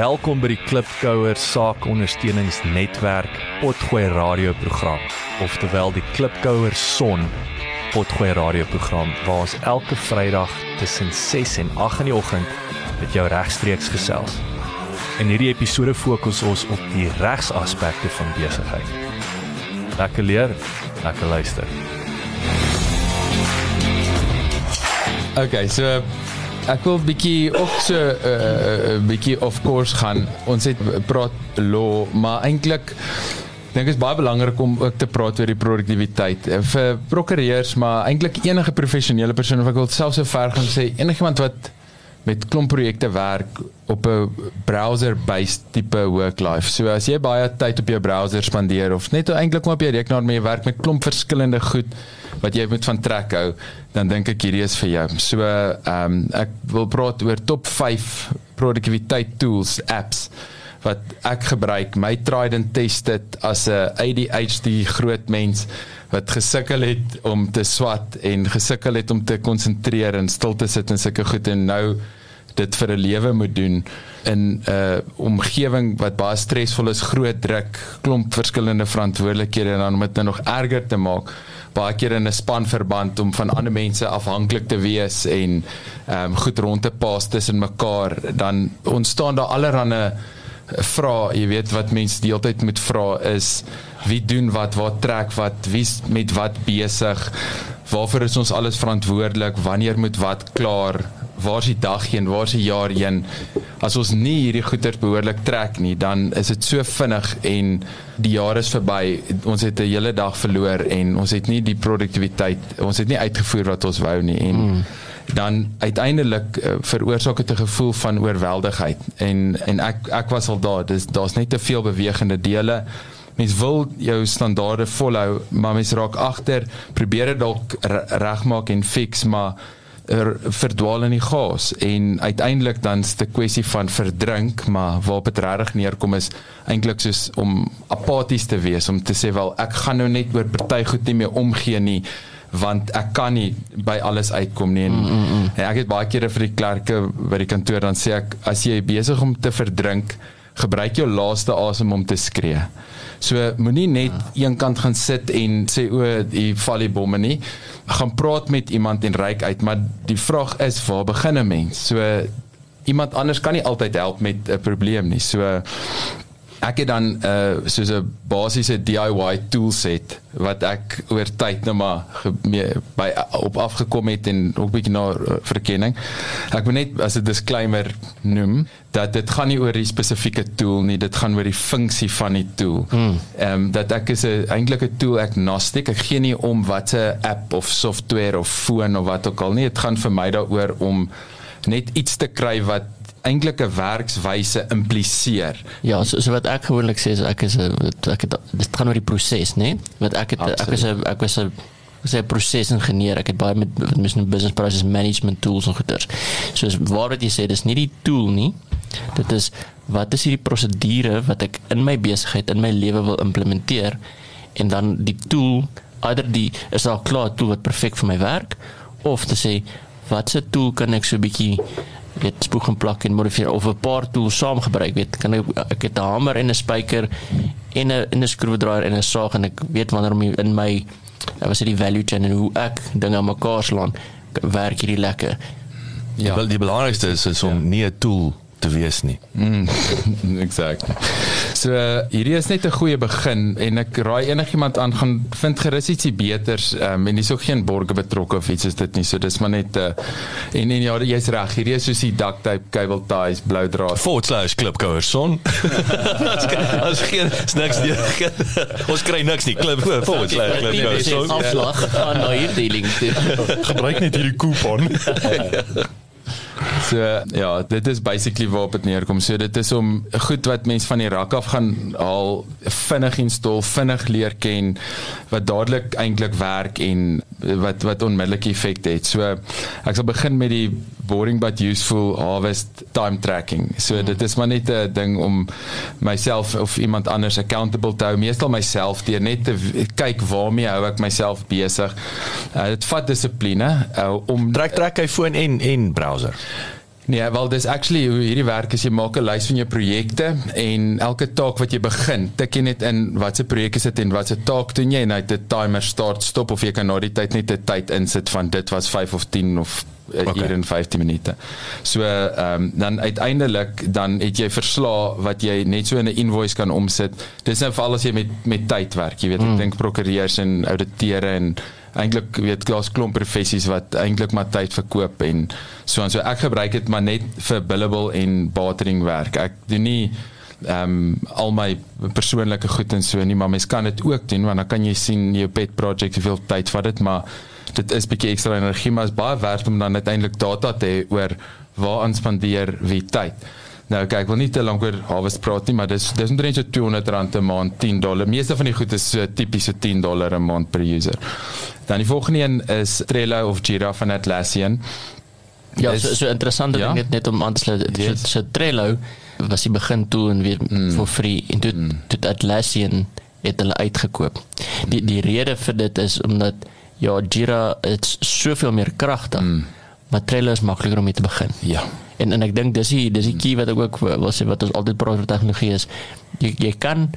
Welkom by die Klipkouer Saakondersteuningsnetwerk Potgooi radioprogram, oftewel die Klipkouer Son Potgooi radioprogram waar ons elke Vrydag tussen 6 en 8 in die oggend met jou regstreeks gesels. In hierdie episode fokus ons op die regsaspekte van besigheid. Lekker leer, lekker luister. Okay, so ek wil bietjie ook so 'n uh, uh, bietjie of course gaan. Ons het praat law, maar eintlik dink dit is baie belangrik om ook te praat oor die produktiwiteit vir prokureurs, maar eintlik enige professionele persoon of ek wil selfs so ver gaan sê enigiemand wat met klomp projekte werk op 'n browser-based tipe work life. So as jy baie tyd op jou browser spandeer of net eintlik op jou rekenaar mee werk met klomp verskillende goed wat jy moet van trek hou, dan dink ek hierdie is vir jou. So ehm um, ek wil praat oor top 5 produktiwiteit tools, apps wat ek gebruik. My tried and tested as 'n ADHD groot mens wat gesukkel het om te swat en gesukkel het om te konsentreer en stil te sit en sulke goed en nou dit vir 'n lewe moet doen in 'n uh, omgewing wat baie stresvol is, groot druk, klomp verskillende verantwoordelikhede en dan om dit nou nog erger te maak baie keer in 'n spanverband om van ander mense afhanklik te wees en ehm um, goed rond te pas tussen mekaar dan ontstaan daar allerlei vra, jy weet wat mense die hele tyd moet vra is wie doen wat, wat trek wat, wie met wat besig? Waarvoor is ons alles verantwoordelik? Wanneer moet wat klaar? Waar is die dag heen? Waar is die jaar heen? As ons nie hierdie goeder behoorlik trek nie, dan is dit so vinnig en die jaar is verby. Ons het 'n hele dag verloor en ons het nie die produktiwiteit, ons het nie uitgevoer wat ons wou nie en mm dan uiteindelik uh, veroorsaak dit 'n gevoel van oorweldigheid. En en ek ek was al daar. Dis daar's net te veel bewegende dele. Mens wil jou standaarde volhou maar mens raak agter probeer dit dalk regmaak en fix maar er, verdwaal in die gas en uiteindelik dan 'n kwessie van verdrink maar waar dit regtig neerkom is eintlik soos om apaties te wees om te sê wel ek gaan nou net oor party goed nie meer omgee nie want ek kan nie by alles uitkom nie. En, mm, mm, mm. en ek het baie kere vir die klerke by die kantoor dan sê ek as jy besig om te verdrink gebruik jou laaste asem om te skree. So moenie net ja. een kant gaan sit en sê o die val die bomme nie. Gaan praat met iemand en reik uit maar die vraag is waar begin 'n mens? So iemand anders kan nie altyd help met 'n probleem nie. So ek het dan uh soos 'n basiese DIY toolset wat ek oor tyd nou maar by op afgekom het en ook bietjie na uh, verkenning. Ek wil net as 'n disclaimer noem dat dit gaan nie oor die spesifieke tool nie, dit gaan oor die funksie van die tool. Hmm. Ehm um, dat ek is 'n eintlik 'n tool agnostic. Ek gee nie om watter app of software of foon of wat ook al nie. Dit gaan vir my daaroor om net iets te kry wat eintlik 'n werkswyse impliseer. Ja, so, so wat ek gewoonlik sê is ek is 'n ek het dit gaan oor die proses, né? Nee? Want ek het Absoluut. ek is 'n ek was 'n was 'n prosesingenieur. Ek het baie met met my business process management tools en goeders. So is waar wat jy sê, dis nie die tool nie. Dit is wat is hierdie prosedure wat ek in my besigheid, in my lewe wil implementeer en dan die tool, either die is al klaar tool wat perfek vir my werk of te sê watse tool kan ek so 'n bietjie weet spoeg en plak en modifieer of 'n paar tools saam gebruik weet kan ek ek het 'n hamer en 'n spyker en 'n en 'n skroewedraaier en 'n saag en ek weet wanneer om in my wat is die value chain en hoe ek dinge aan mekaar slaan werk hierdie lekker ja wel die belangrikste is, is om ja. nie 'n tool te wees nie. Mm, exactly. So hierdie is net 'n goeie begin en ek raai enigiemand aan gaan vind gerus ietsie beters um, en dis ook geen borge betrokke of iets is dit nie. So dis maar net uh, en en ja, jy's reg. Hierdie is soos die duct tape, cable ties, blou draad. Fortslash klipkouer son. As geen niks nie. Ons kry niks nie. Klip fortslash klipkouer son. Afslag aan nou hierdie link. Gebruik net hierdie coupon. So ja, dit is basically waarop dit neerkom. So dit is om goed wat mense van die rak af gaan haal, vinnig install, vinnig leer ken wat dadelik eintlik werk en wat wat onmiddellik effek het. So ek sal begin met die boring but useful harvest time tracking. So hmm. dit is maar net 'n ding om myself of iemand anders accountable te hou, meestal myself deur net te kyk waarmee hou ek myself besig. Uh, dit vat dissipline uh, om trek trek hy foon en en browser. Nee, wel dis actually hoe hierdie werk is jy maak 'n lys van jou projekte en elke taak wat jy begin, tik jy net in watse projek is dit en watse taak doen jy en hy het 'n timer start stop of jy kan na die tyd net 'n tyd insit van dit was 5 of 10 of okay. hier in 15 minute. So ehm um, dan uiteindelik dan het jy verslae wat jy net so in 'n invoice kan omsit. Dis nou veral as jy met met tyd werk, jy weet, mm. ek dink prokureurs en ouditeure en eintlik weet klas klomp professies wat eintlik maar tyd verkoop en so en so ek gebruik dit maar net vir billable en bartering werk. Ek doen nie ehm um, al my persoonlike goed en so nie, maar mens kan dit ook doen want dan kan jy sien jou pet project hoeveel tyd vat dit, maar dit is bietjie ekstra energie maar is baie werd om dan uiteindelik data te hê oor waar aanspandeer wie tyd. Nou kyk, wil nie te lank oor harvest praat nie, maar dis dis omtrent so 200 rand 'n maand, 10 dollar. Meeste van die goed is so tipiese 10 dollar 'n maand per user. Dan die volgende een is Trello of Jira van Atlassian. Ja, is, so, so interessant ja? ding net om aan te sluit. Yes. So, so Trello was die begin toe en weer mm. for free en toe mm. toe Atlassian het hulle uitgekoop. Die die rede vir dit is omdat ja, Jira het soveel meer kragtig. Mm. Maar Trello is makliker om mee te begin. Ja. En en ek dink dis die dis die key wat ek ook wil sê wat ons altyd praat oor tegnologie is. Jy jy kan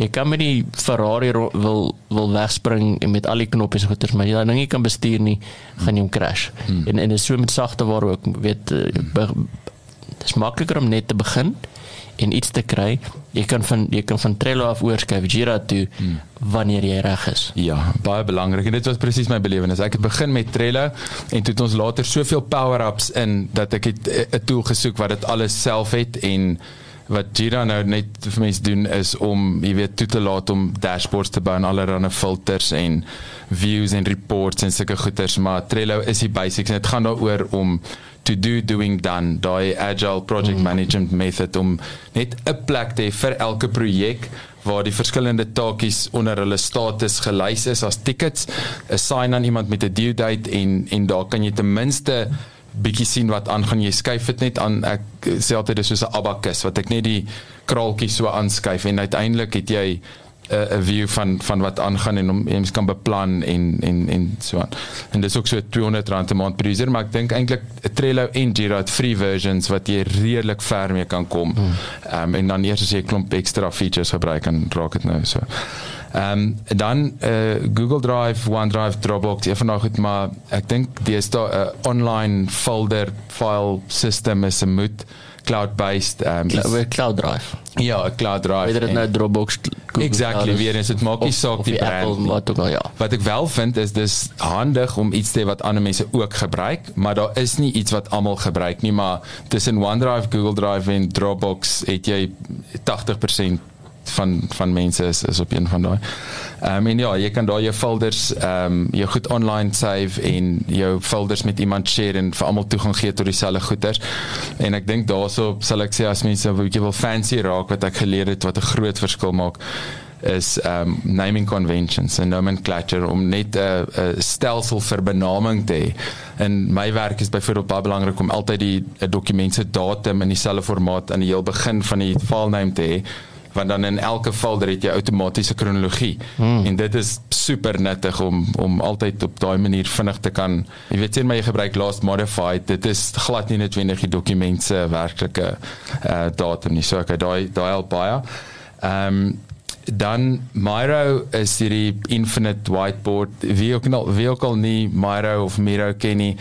jy kan met die Ferrari wil wil wegspring en met al die knoppies goeters, maar jy dan nie kan bestuur nie, gaan jy hom crash. Mm. En en is so met sagte waar ook weet mm. dis makliker om net te begin en iets te kry. Jy kan van jy kan van Trello af oorskuif Jira toe hmm. wanneer jy reg is. Ja, baie belangrik en dit was presies my belewenis. Ek het begin met Trello en toe het ons later soveel power-ups in dat ek 'n tool gesoek wat dit alles self het en wat Jira nou net vir mense doen is om jy weet toe te laat om dashboards te bou en allerlei filters en views en reports en sulke goeders maar Trello is die basics en dit gaan daaroor om to do doing done daai agile project mm. management method om net 'n plek te hê vir elke projek waar die verskillende taakies onder hulle status gelys is as tickets assign aan iemand met 'n due date en en daar kan jy ten minste bietjie sien wat aangaan jy skuif dit net aan ek sê altyd dis soos 'n abacus wat ek net die kraaltjies so aanskuif en uiteindelik het jy 'n uh, view van van wat aangaan en om mens kan beplan en en en so aan. En dis ook so 200 rand 'n maand per user, maar ek dink eintlik Trello en Jira het free versions wat jy redelik ver mee kan kom. Hmm. Ehm um, en dan eers as jy 'n klomp ekstra features gebruik en raak dit nou so. Ehm um, dan uh, Google Drive, OneDrive, Dropbox, effe nog goed, maar ek dink dis daar 'n uh, online folder file system is 'n moet cloud based um Cl cloud drive. Ja cloud drive whether it nou dropbox Google exactly weer is dit maak nie saak die brand Apple, wat ook al ja. Wat ek wel vind is dis handig om iets te wat ander mense ook gebruik maar daar is nie iets wat almal gebruik nie maar tussen OneDrive Google Drive en Dropbox het jy 80% van van mense is is op een van daai. Ehm um, en ja, jy kan daar jou folders ehm um, jou goed online save en jou folders met iemand share en vir almal toegang gee tot dieselfde goeders. En ek dink daaroor sal ek sê as mense 'n bietjie wil fancy raak wat ek geleer het wat 'n groot verskil maak is um naming conventions en nomenclature om net 'n uh, stelsel vir benaming te hê. En my werk is byvoorbeeld baie belangrik om altyd die dokument se datum in dieselfde formaat aan die heel begin van die file name te hê want dan in elke val dat jy outomatiese kronologie. Hmm. en dit is super nuttig om om altyd op daai manier vinnig te kan jy weet sien maar jy gebruik last modified dit is glad nie noodwendig die dokument se werklike uh, datum nie. So ek daai daai al baie. Ehm um, dan Miro is hierdie infinite whiteboard wie ook al wie ook al nie Miro of Miro ken nie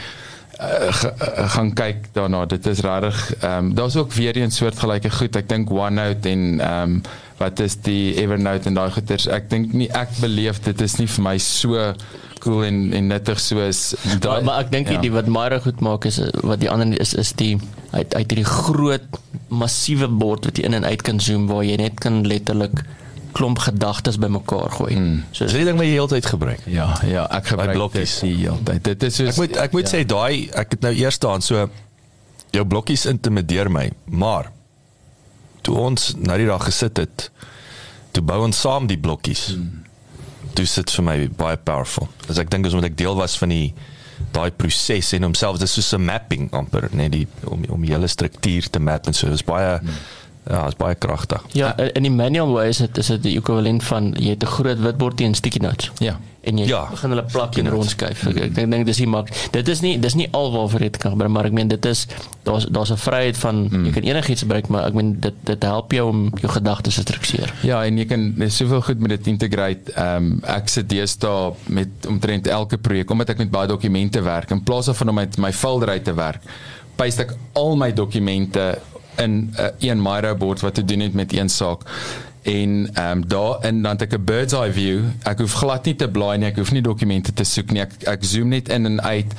uh, gaan kyk daarna. Dit is regtig ehm um, daar's ook weer 'n soortgelyke goed. Ek dink OneNote en ehm um, wat is die Evernote en daai goeters. Ek dink nie ek beleef dit is nie vir my so cool en en nuttig soos daai maar ek dink ja. die wat Mara goed maak is wat die ander is is die uit uit hierdie groot massiewe bord wat jy in en uit kan zoom waar jy net kan letterlik klomp gedagtes bymekaar gooi. Hmm. So dis die ding wat jy heeltyd gebruik. Ja, ja, ek gebruik blokkies die heeltyd. Dit is soos Ek moet ek moet ja. sê daai ek het nou eers staan so jou blokkies intimideer my, maar toe ons na die dag gesit het, toe bou ons saam die blokkies. Hmm. Dit sit vir my baie powerful. As ek dink as moet ek deel was van die daai proses en homself dis so 'n mapping amper net die om om die hele struktuur te map en so dis baie hmm Ja, is baie kragtig. Ja, in die manual way is dit is dit die ekwivalent van jy het 'n groot witbord en sticky notes. Ja. En jy Ja. begin hulle plak en rondskuif. Ek ek dink dink dis nie mak. Dit is nie dis nie alwaar dit kan maar ek meen dit is daar's daar's 'n vryheid van mm. jy kan enigiets gebruik, maar ek meen dit dit help jou om jou gedagtes te struktureer. Ja, en jy kan dis soveel goed met dit integrate. Ehm um, ek sit deesdae met omtrent elke projek omdat ek met baie dokumente werk in plaas daarvan om met my folder uit te werk. Paste ek al my dokumente in 'n uh, een Miro bord wat te doen het met een saak. En ehm um, daar in dan het ek 'n bird's eye view. Ek hoef glad nie te blaai nie, ek hoef nie dokumente te soek nie. Ek ek zoom net in en uit.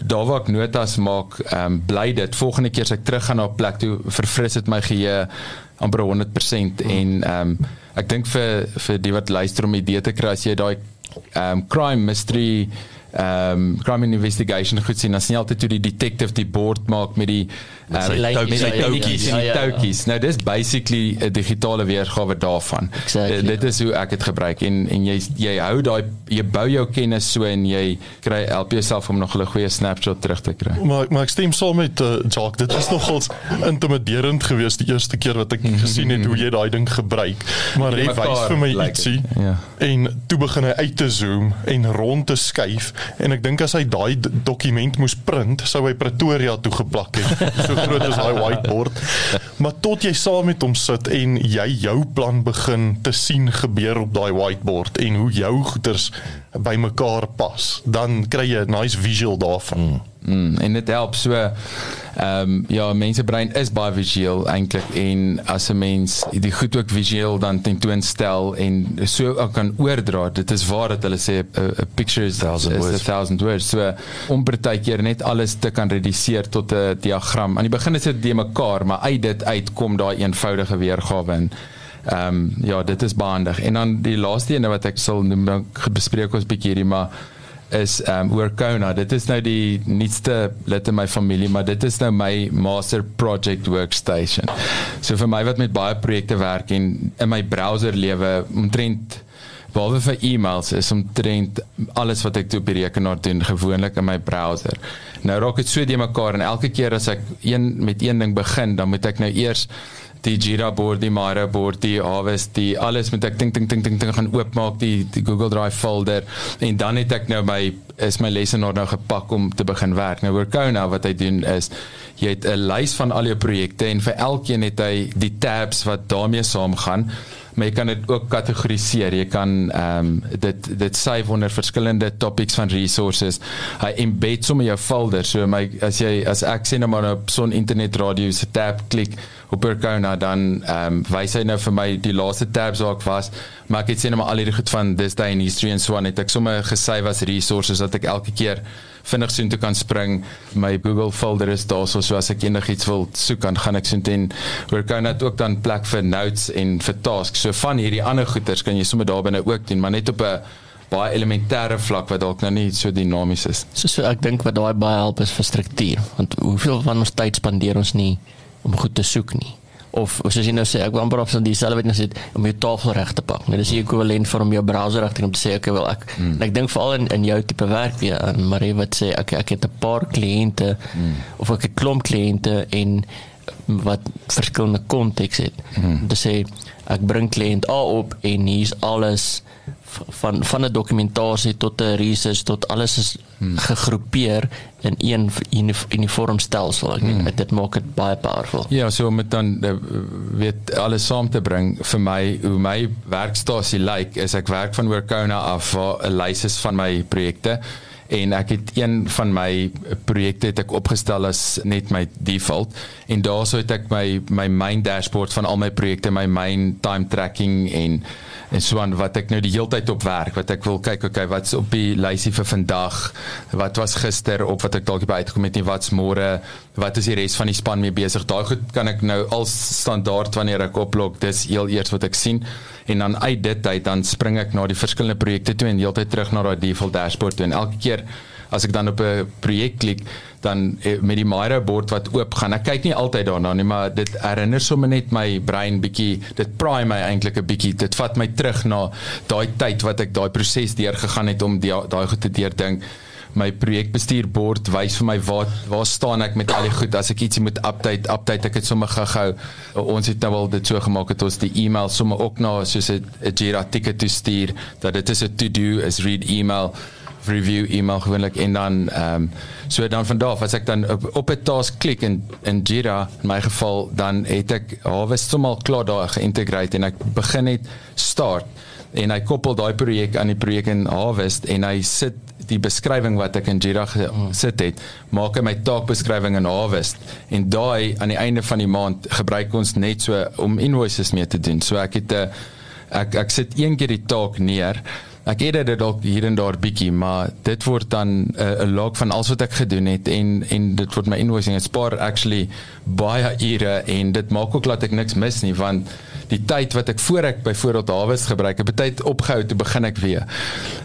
Daar waar ek notas maak, ehm um, bly dit. Volgende keer as ek terug gaan na 'n plek toe, verfris dit my geheue amper 100% hmm. en ehm um, ek dink vir vir die wat luister om idee te kry as jy daai ehm um, crime mystery ehm um, crime investigation goed sien dan sien jy altyd hoe die detective die bord maak met die Met sy lyntjies, met die ja, ja, ja, en die ja, ja. touwtjies nou dis basically 'n digitale weergawe daarvan Exactly, Uh, dit is hoe ek dit gebruik en en jy jy hou daai jy bou jou kennis so en jy kry help jouself om nog 'n goeie snapshot terug te kry Maar maar ek stem saam met uh, Jacques. Dit was nogals intimiderend geweest die eerste keer wat ek gesien het hoe jy daai ding gebruik. Maar hy wys vir my lyk ietsie. ja. En toe begin hy uit te zoom en rond te skuif en ek dink as hy daai dokument moes print, sou hy Pretoria toe geplak het. So groot is daai whiteboard. Maar tot jy saam met hom sit en jy jou plan begin te sien gebeur op daai whiteboard en hoe jou goeders bymekaar pas, dan kry jy 'n nice visual daarvan. Mm, en dit help so ehm um, ja mense brein is baie visueel eintlik en as 'n mens die goed ook visueel dan tentoonstel en so kan oordra dit is waar dat hulle sê 'n 'n picture is Thousand is words. a thousand words so om partykeer net alles te kan reduseer tot 'n diagram aan die begin is dit die mekaar maar uit dit uitkom daai eenvoudige weergawe en Ehm um, ja, dit is baandig. En dan die laaste ene wat ek sal noem, dan bespreek ons bietjie hierdie maar is ehm um, oor Kona. Dit is nou die nuutste lid in my familie, maar dit is nou my master project workstation. So vir my wat met baie projekte werk en in my browser lewe omtrent behalwe vir e-mails is omtrent alles wat ek toe op die rekenaar doen gewoonlik in my browser. Nou raak dit so de mekaar en elke keer as ek een met een ding begin, dan moet ek nou eers die Jira board, die Miro board, die Harvest, die alles moet ek ding ding ding ding ding gaan oopmaak die die Google Drive folder en dan het ek nou my is my lesenaar nou gepak om te begin werk. Nou Workona wat hy doen is jy het 'n lys van al jou projekte en vir elkeen het hy die tabs wat daarmee saamgaan maar jy kan dit ook kategoriseer. Jy kan ehm um, dit dit save onder verskillende topics van resources. Hy embed sommer jou folder. So my as jy as ek sien nou maar op son internet radio se tab klik op Percona dan ehm um, wys hy nou vir my die laaste tabs waar ek was. Maar ek het sien nou maar al hierdie goed van this day in history en so aan het ek sommer gesave as resources dat ek elke keer vinnig soontoe kan spring. My Google folder is daar so, so as ek enigiets wil soek dan gaan ek soontoe en Workona het ook dan plek vir notes en vir tasks. So van hierdie ander goeders kan jy sommer daarbinne ook doen, maar net op 'n baie elementêre vlak wat dalk nou nie so dinamies is. So, so ek dink wat daai baie help is vir struktuur, want hoeveel van ons tyd spandeer ons nie om goed te soek nie. Of soos jy nou sê, ek wil amper op so dieselfde wat jy nou sê om jou tafel reg te pak. Net dis die ekwivalent vir om jou browser reg te doen om te sê okay, wel ek mm. ek dink veral in in jou tipe werk weer aan Marie wat sê ek ek het 'n paar kliënte mm. of ek het 'n klomp kliënte en wat verskillende konteks het. Mm. Dit sê ek bring kliënt A op en hier's alles van van 'n dokumentasie tot 'n research tot alles is hmm. gegroepeer in een unif uniform stelsel. Ek meen hmm. dit maak dit baie powerful. Ja, so om dit dan uh, weet alles saam te bring vir my hoe my werkstasie lyk is ek werk van Workona af waar 'n lys is van my projekte en ek het een van my projekte het ek opgestel as net my default. En daarso het ek my my main dashboard van al my projekte, my main time tracking en en so aan wat ek nou die heeltyd op werk wat ek wil kyk okay wat's op die lysie vir vandag wat was gister op wat ek dalk by uitgekom het nie wat's môre wat is die res van die span mee besig? Daai goed kan ek nou al standaard wanneer ek oplog dis heel eers wat ek sien. En dan uit dit uit dan spring ek na die verskillende projekte toe en heeltyd terug na daai default dashboard toe. En elke keer as ek dan op 'n projek klik dan eh, met die Miro bord wat oop gaan. Ek kyk nie altyd daarna nie, maar dit herinner sommer net my brein bietjie, dit praai my eintlik 'n bietjie. Dit vat my terug na daai tyd wat ek daai proses deurgegaan het om daai goed te deurdink my projekbestuurbord wys vir my waar waar staan ek met al die goed as ek ietsie moet update update ek het sommer gehou ons het nou al dit so gemaak het ons die e-mail sommer ook na soos 'n Jira ticket te stuur dat dit is 'n to do is read email review e-mail gewoonlik en dan ehm um, so dan van daar as ek dan op, op 'n task klik in in Jira in my geval dan het ek Harvest sommer klaar daar geïntegreer en ek begin net start en hy koppel daai projek aan die projek in Harvest en hy sit die beskrywing wat ek in Jira gesit het maak hy my taakbeskrywing in Harvest en daai aan die einde van die maand gebruik ons net so om invoices mee te doen. So ek het 'n ek ek sit een keer die taak neer Ek het dit dalk hier en daar bietjie, maar dit word dan 'n uh, log van alles wat ek gedoen het en en dit word my invoicing. Dit spaar actually baie ure en dit maak ook dat ek niks mis nie want die tyd wat ek voor ek byvoorbeeld Hawes gebruik, het betyd opgehou te begin ek weer.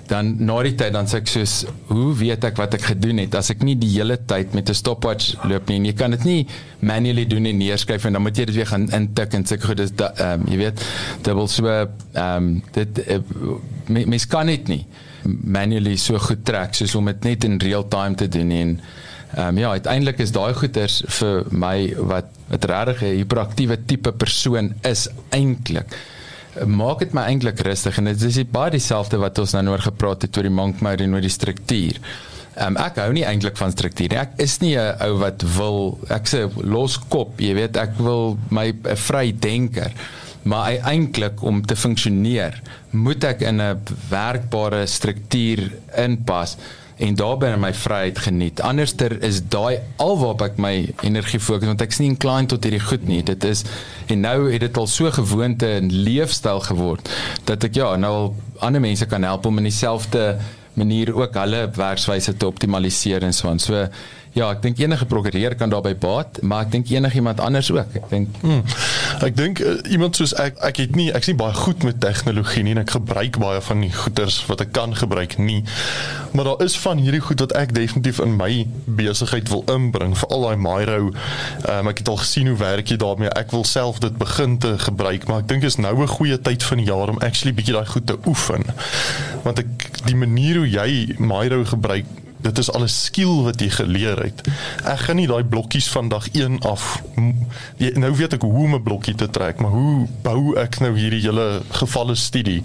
Dan na die tyd dan sê ek soos hoe weet ek wat ek gedoen het as ek nie die hele tyd met 'n stopwatch loop nie. En jy kan dit nie manually doen en neerskryf en dan moet jy dit weer gaan intik en sê goed dis ehm um, jy weet dubbel so ehm um, dit uh, mens kan dit nie manually so goed trek soos om dit net in real time te doen en ehm um, ja uiteindelik is daai goeters vir my wat wat regtig 'n hiperaktiewe tipe persoon is eintlik maak dit my eintlik rustig en dit is baie dieselfde wat ons nou oor gepraat het oor die monk mode en oor die struktuur Um, ek hou nie eintlik van struktuur nie. Ek is nie 'n ou wat wil ek sê los kop, jy weet, ek wil my 'n vry denker maar eintlik om te funksioneer moet ek in 'n werkbare struktuur inpas en daarbey my vryheid geniet. Anderster is daai alwaarop ek my energie fokus want ek is nie inclined tot hierdie goed nie. Dit is en nou het dit al so gewoonte en leefstyl geword dat ek ja, nou al ander mense kan help om in dieselfde manier ook hulle werkswyse te optimaliseer en so aan. So ja, ek dink enige prokureur kan daarbey baat, maar ek dink enigiemand anders ook. Ek dink hmm. ek dink uh, iemand soos ek ek het nie ek's nie baie goed met tegnologie nie en ek gebruik baie van die goeders wat ek kan gebruik nie. Maar daar is van hierdie goed wat ek definitief in my besigheid wil inbring, veral daai Miro. Um, ek het al gesien hoe werk jy daarmee. Ek wil self dit begin te gebruik, maar ek dink is nou 'n goeie tyd van die jaar om actually bietjie daai goed te oefen. Want ek die manier hoe jy Miro gebruik dit is alles skill wat jy geleer het. Ek gaan nie daai blokkies van dag 1 af nou weet ek hoe om 'n blokkie te trek, maar hoe bou ek nou hierdie hele gevalle studie?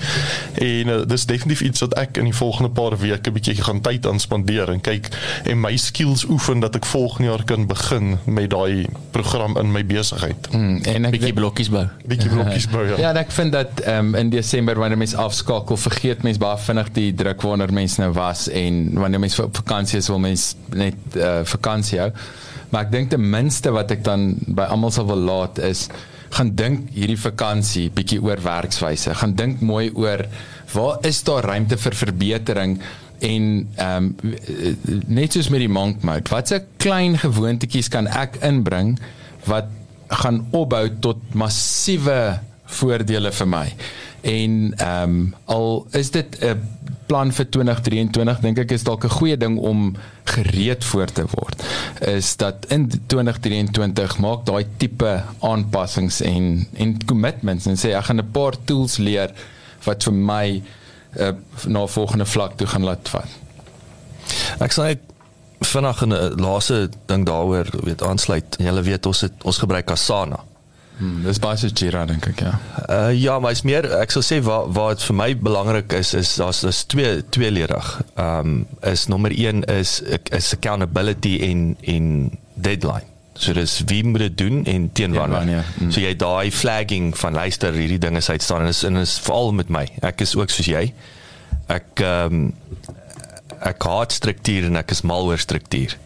En uh, dis definitief iets wat ek in die volgende paar weke bietjie gaan tyd aan spandeer en kyk en my skills oefen dat ek volgende jaar kan begin met daai program in my besigheid. Hmm, en ek bietjie blokkies bou. Bietjie blokkies bou ja. Ja, ek vind dat um, in Desember wanneer mense afskakel, vergeet mense baie vinnig die druk wanneer mense nou was en wanneer mense vakansie is wil mens net uh, vakansie hou. Maar ek dink ten minste wat ek dan by almal sal wil laat is gaan dink hierdie vakansie bietjie oor werkswyse. Gaan dink mooi oor waar is daar ruimte vir verbetering en ehm um, net soos met die monk mode. Watse klein gewoontetjies kan ek inbring wat gaan opbou tot massiewe voordele vir my. En ehm um, al is dit 'n plan vir 2023 dink ek is dalk 'n goeie ding om gereed voor te word is dat in 2023 maak daai tipe aanpassings en en commitments en sê ek gaan 'n paar tools leer wat vir my uh, na volgende vlak toe gaan laat vat. Ek sê vinnig 'n laaste ding daaroor weet aansluit. Julle weet ons het ons gebruik Asana. Hmm, dis baie so Jira dink ek ja. Uh ja, maar is meer ek sal sê waar waar dit vir my belangrik is is daar's daar's twee tweeledig. Ehm um, is nommer 1 is is accountability en en deadline. So dis wie moet dit doen en teen wanneer. Ja. Hmm. So jy daai flagging van luister hierdie dinge is uitstaan en is en is veral met my. Ek is ook soos jy. Ek ehm um, ek haat struktuur en ek is mal oor struktuur.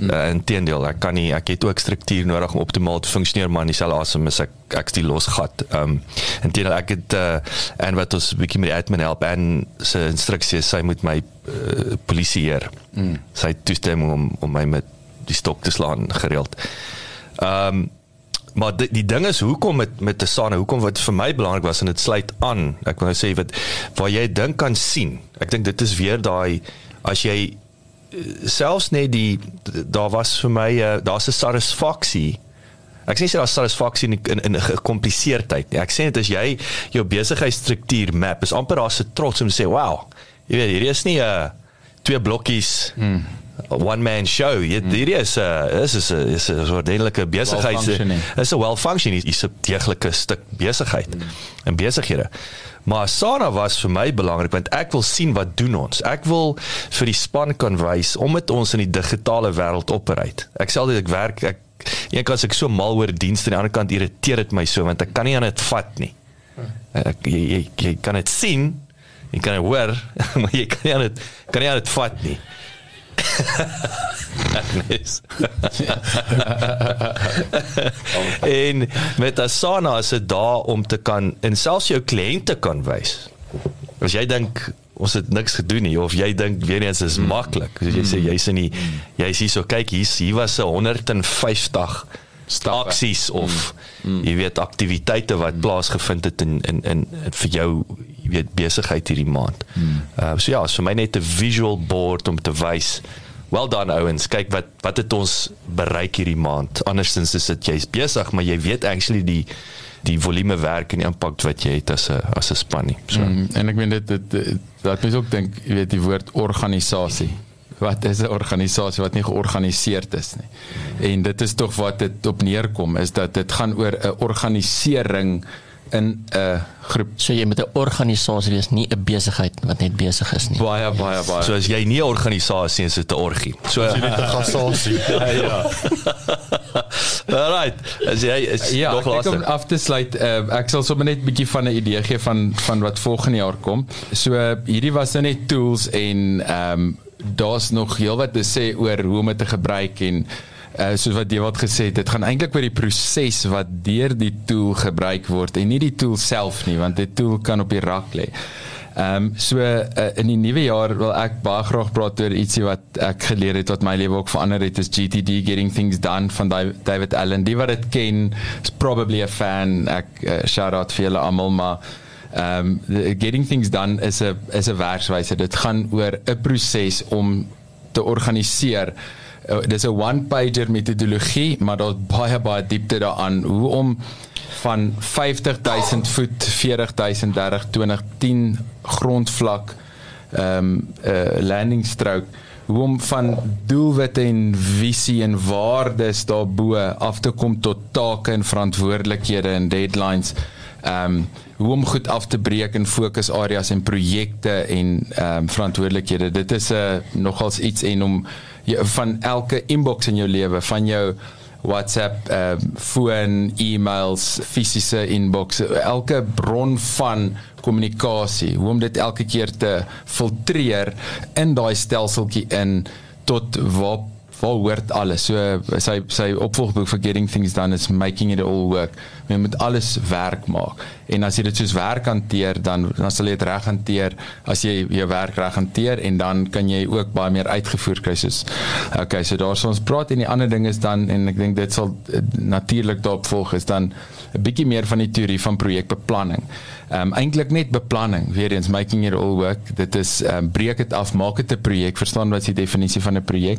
Hmm. Uh, inteendeel, ek kan nie ek het ook struktuur nodig om optimaal te funksioneer maar dieselfde asem is ek ek die losgat. Ehm um, inteendeel ek het uh, en wat ons bietjie met die admin help en sy instruksies sy moet my uh, polisieer. Mm. Sy toestemming om om my met die stok te slaan gereeld. Ehm um, maar die, die ding is hoekom met met Asana hoekom wat vir my belangrik was en dit sluit aan ek wil nou sê wat waar jy dink kan sien ek dink dit is weer daai as jy selfs net die daar was vir my uh, daar's 'n satisfaksie ek sê daar's satisfaksie in in, in 'n gecompliseerdheid ek sê dit as jy jou besigheidsstruktuur map is amper daar's 'n trots om te sê wow jy weet hier is nie 'n twee blokkies. Mm one man show. Jy mm. hierdie is 'n uh, is is 'n is 'n ordentlike besigheid. Is 'n well functioning is 'n deeglike stuk besigheid mm. en besighede. Maar Asana was vir my belangrik want ek wil sien wat doen ons. Ek wil vir die span kan wys om dit ons in die digitale wêreld opereer. Ek sê altyd ek werk ek een kant ek so mal oor dienste aan die ander kant irriteer dit my so want ek kan nie aan dit vat nie. Ek jy, jy, jy kan dit sien, jy kan dit hoor, maar jy kan nie aan dit kan nie aan dit vat nie. Agnes. en met Asana is dit daar om te kan en selfs jou kliënte kan wys. As jy dink ons het niks gedoen nie of jy dink weer eens is maklik. As jy sê jy's in die jy's hier so kyk hier hier was 'n 150 aksies of mm. jy weet aktiwiteite wat mm. plaasgevind het in in in vir jou weet besigheid hierdie maand. Mm. Uh so ja, so my net 'n visual board om te wys Well done ouens. Kyk wat wat het ons bereik hierdie maand. Andersins is dit jy's besig, maar jy weet actually die die volume werk en die impak wat jy het as 'n as 'n span nie. So mm, en ek meen dit dit laat mens ook dink, jy weet die woord organisasie. Wat is 'n organisasie wat nie georganiseer is nie? En dit is tog wat dit op neerkom is dat dit gaan oor 'n organisering in 'n groep. So jy moet 'n organisasie wees, nie 'n besigheid wat net besig is nie. Baie baie baie. So as jy nie 'n organisasie is, is dit 'n orgie. So jy net 'n gasasie. ja. ja. Alright. As jy is ja, nog laaste. Om af te sluit, uh, ek sal sommer net 'n bietjie van 'n idee gee van van wat volgende jaar kom. So uh, hierdie was nou net tools en ehm um, daar's nog heelwat te sê oor hoe om dit te gebruik en uh, soos wat jy wat gesê het, dit gaan eintlik oor die proses wat deur die tool gebruik word en nie die tool self nie, want die tool kan op die rak lê. Ehm um, so uh, in die nuwe jaar wil ek baie graag praat oor ietsie wat ek geleer het wat my lewe ook verander het is GTD getting things done van David Allen. Die wat dit ken is probably a fan. Ek uh, shout out vir julle almal maar ehm um, getting things done is 'n is 'n werkswyse. Dit gaan oor 'n proses om te organiseer dis 'n one pager metodologie, maar daar's baie baie diepte daaraan. Hoe om van 50000 voet 40000 30 20 10 grondvlak ehm um, uh, landing stroke hoe om van doelwitte en visie en waardes daarbo af te kom tot take en verantwoordelikhede en deadlines ehm um, hoe om goed af te breek in fokusareas en projekte en ehm um, verantwoordelikhede. Dit is 'n uh, nogals iets en om van elke inbox in jou lewe, van jou WhatsApp, uh, foon, e-mails, fisiese inbox, elke bron van kommunikasie, hoe om dit elke keer te filtreer in daai stelseltjie in tot waar waar hoort alles. So sy sy opvolgboek for getting things done is making it all work. Jy moet alles werk maak. En as jy dit soos werk hanteer, dan dan sal jy dit reg hanteer as jy jou werk reg hanteer en dan kan jy ook baie meer uitgevoer kry soos Okay, so daar's ons praat en die ander ding is dan en ek dink dit sal uh, natuurlik daarop volg is dan 'n bietjie meer van die teorie van projekbeplanning. Ehm um, eintlik net beplanning, weer eens making it all work. Dit is ehm um, breek dit af, maak dit 'n projek, verstaan wat is die definisie van 'n projek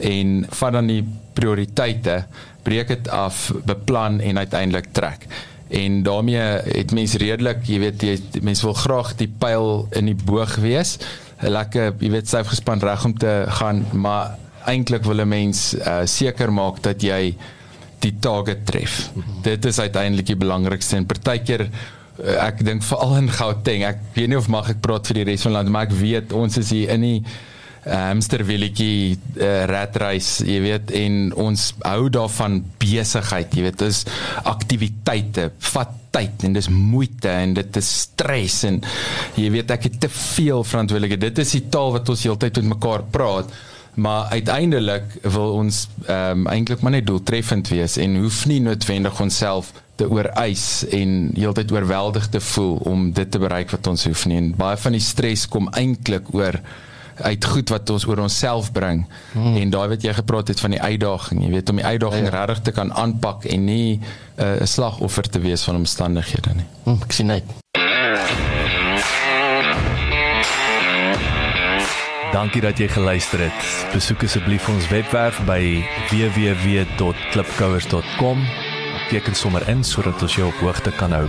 en vat dan die prioriteite, breek dit af, beplan en uiteindelik trek. En daarmee het mense redelik, jy weet, jy mense wil graag die pyl in die boog wees. 'n Lekker, jy weet, syf gespan reg om te gaan, maar eintlik wil 'n mens uh, seker maak dat jy die target tref. Mm -hmm. Dit is uiteindelik die belangrikste en partykeer Eh, ek dink veral in Gauteng. Ek weet nie of mag ek praat vir die res van die land, maar ek weet ons is hier in die hamsterwilletjie uh, ratreis, jy weet, en ons hou daarvan besigheid, jy weet, dis aktiwiteite, vat tyd en dis moeite en dit is stres en jy weet ek het te veel verantwoordelikheid. Dit is die taal wat ons heeltyd met mekaar praat. Maar uiteindelik wil ons ehm um, eintlik maar net doeltreffend wees en hoef nie noodwendig onsself te ooreis en heeltyd oorweldig te voel om dit te bereik wat ons hoef nie. En baie van die stres kom eintlik oor uit goed wat ons oor onsself bring. Hmm. En daai wat jy gepraat het van die uitdaging, jy weet om die uitdaging ja, ja. regtig te kan aanpak en nie uh, 'n uh, slagoffer te wees van omstandighede nie. Hmm, ek sien net. Dankie dat jy geluister het. Besoek asseblief ons webwerf by www.klipkouers.com teken sommer in sodat ons jou op hoogte kan hou.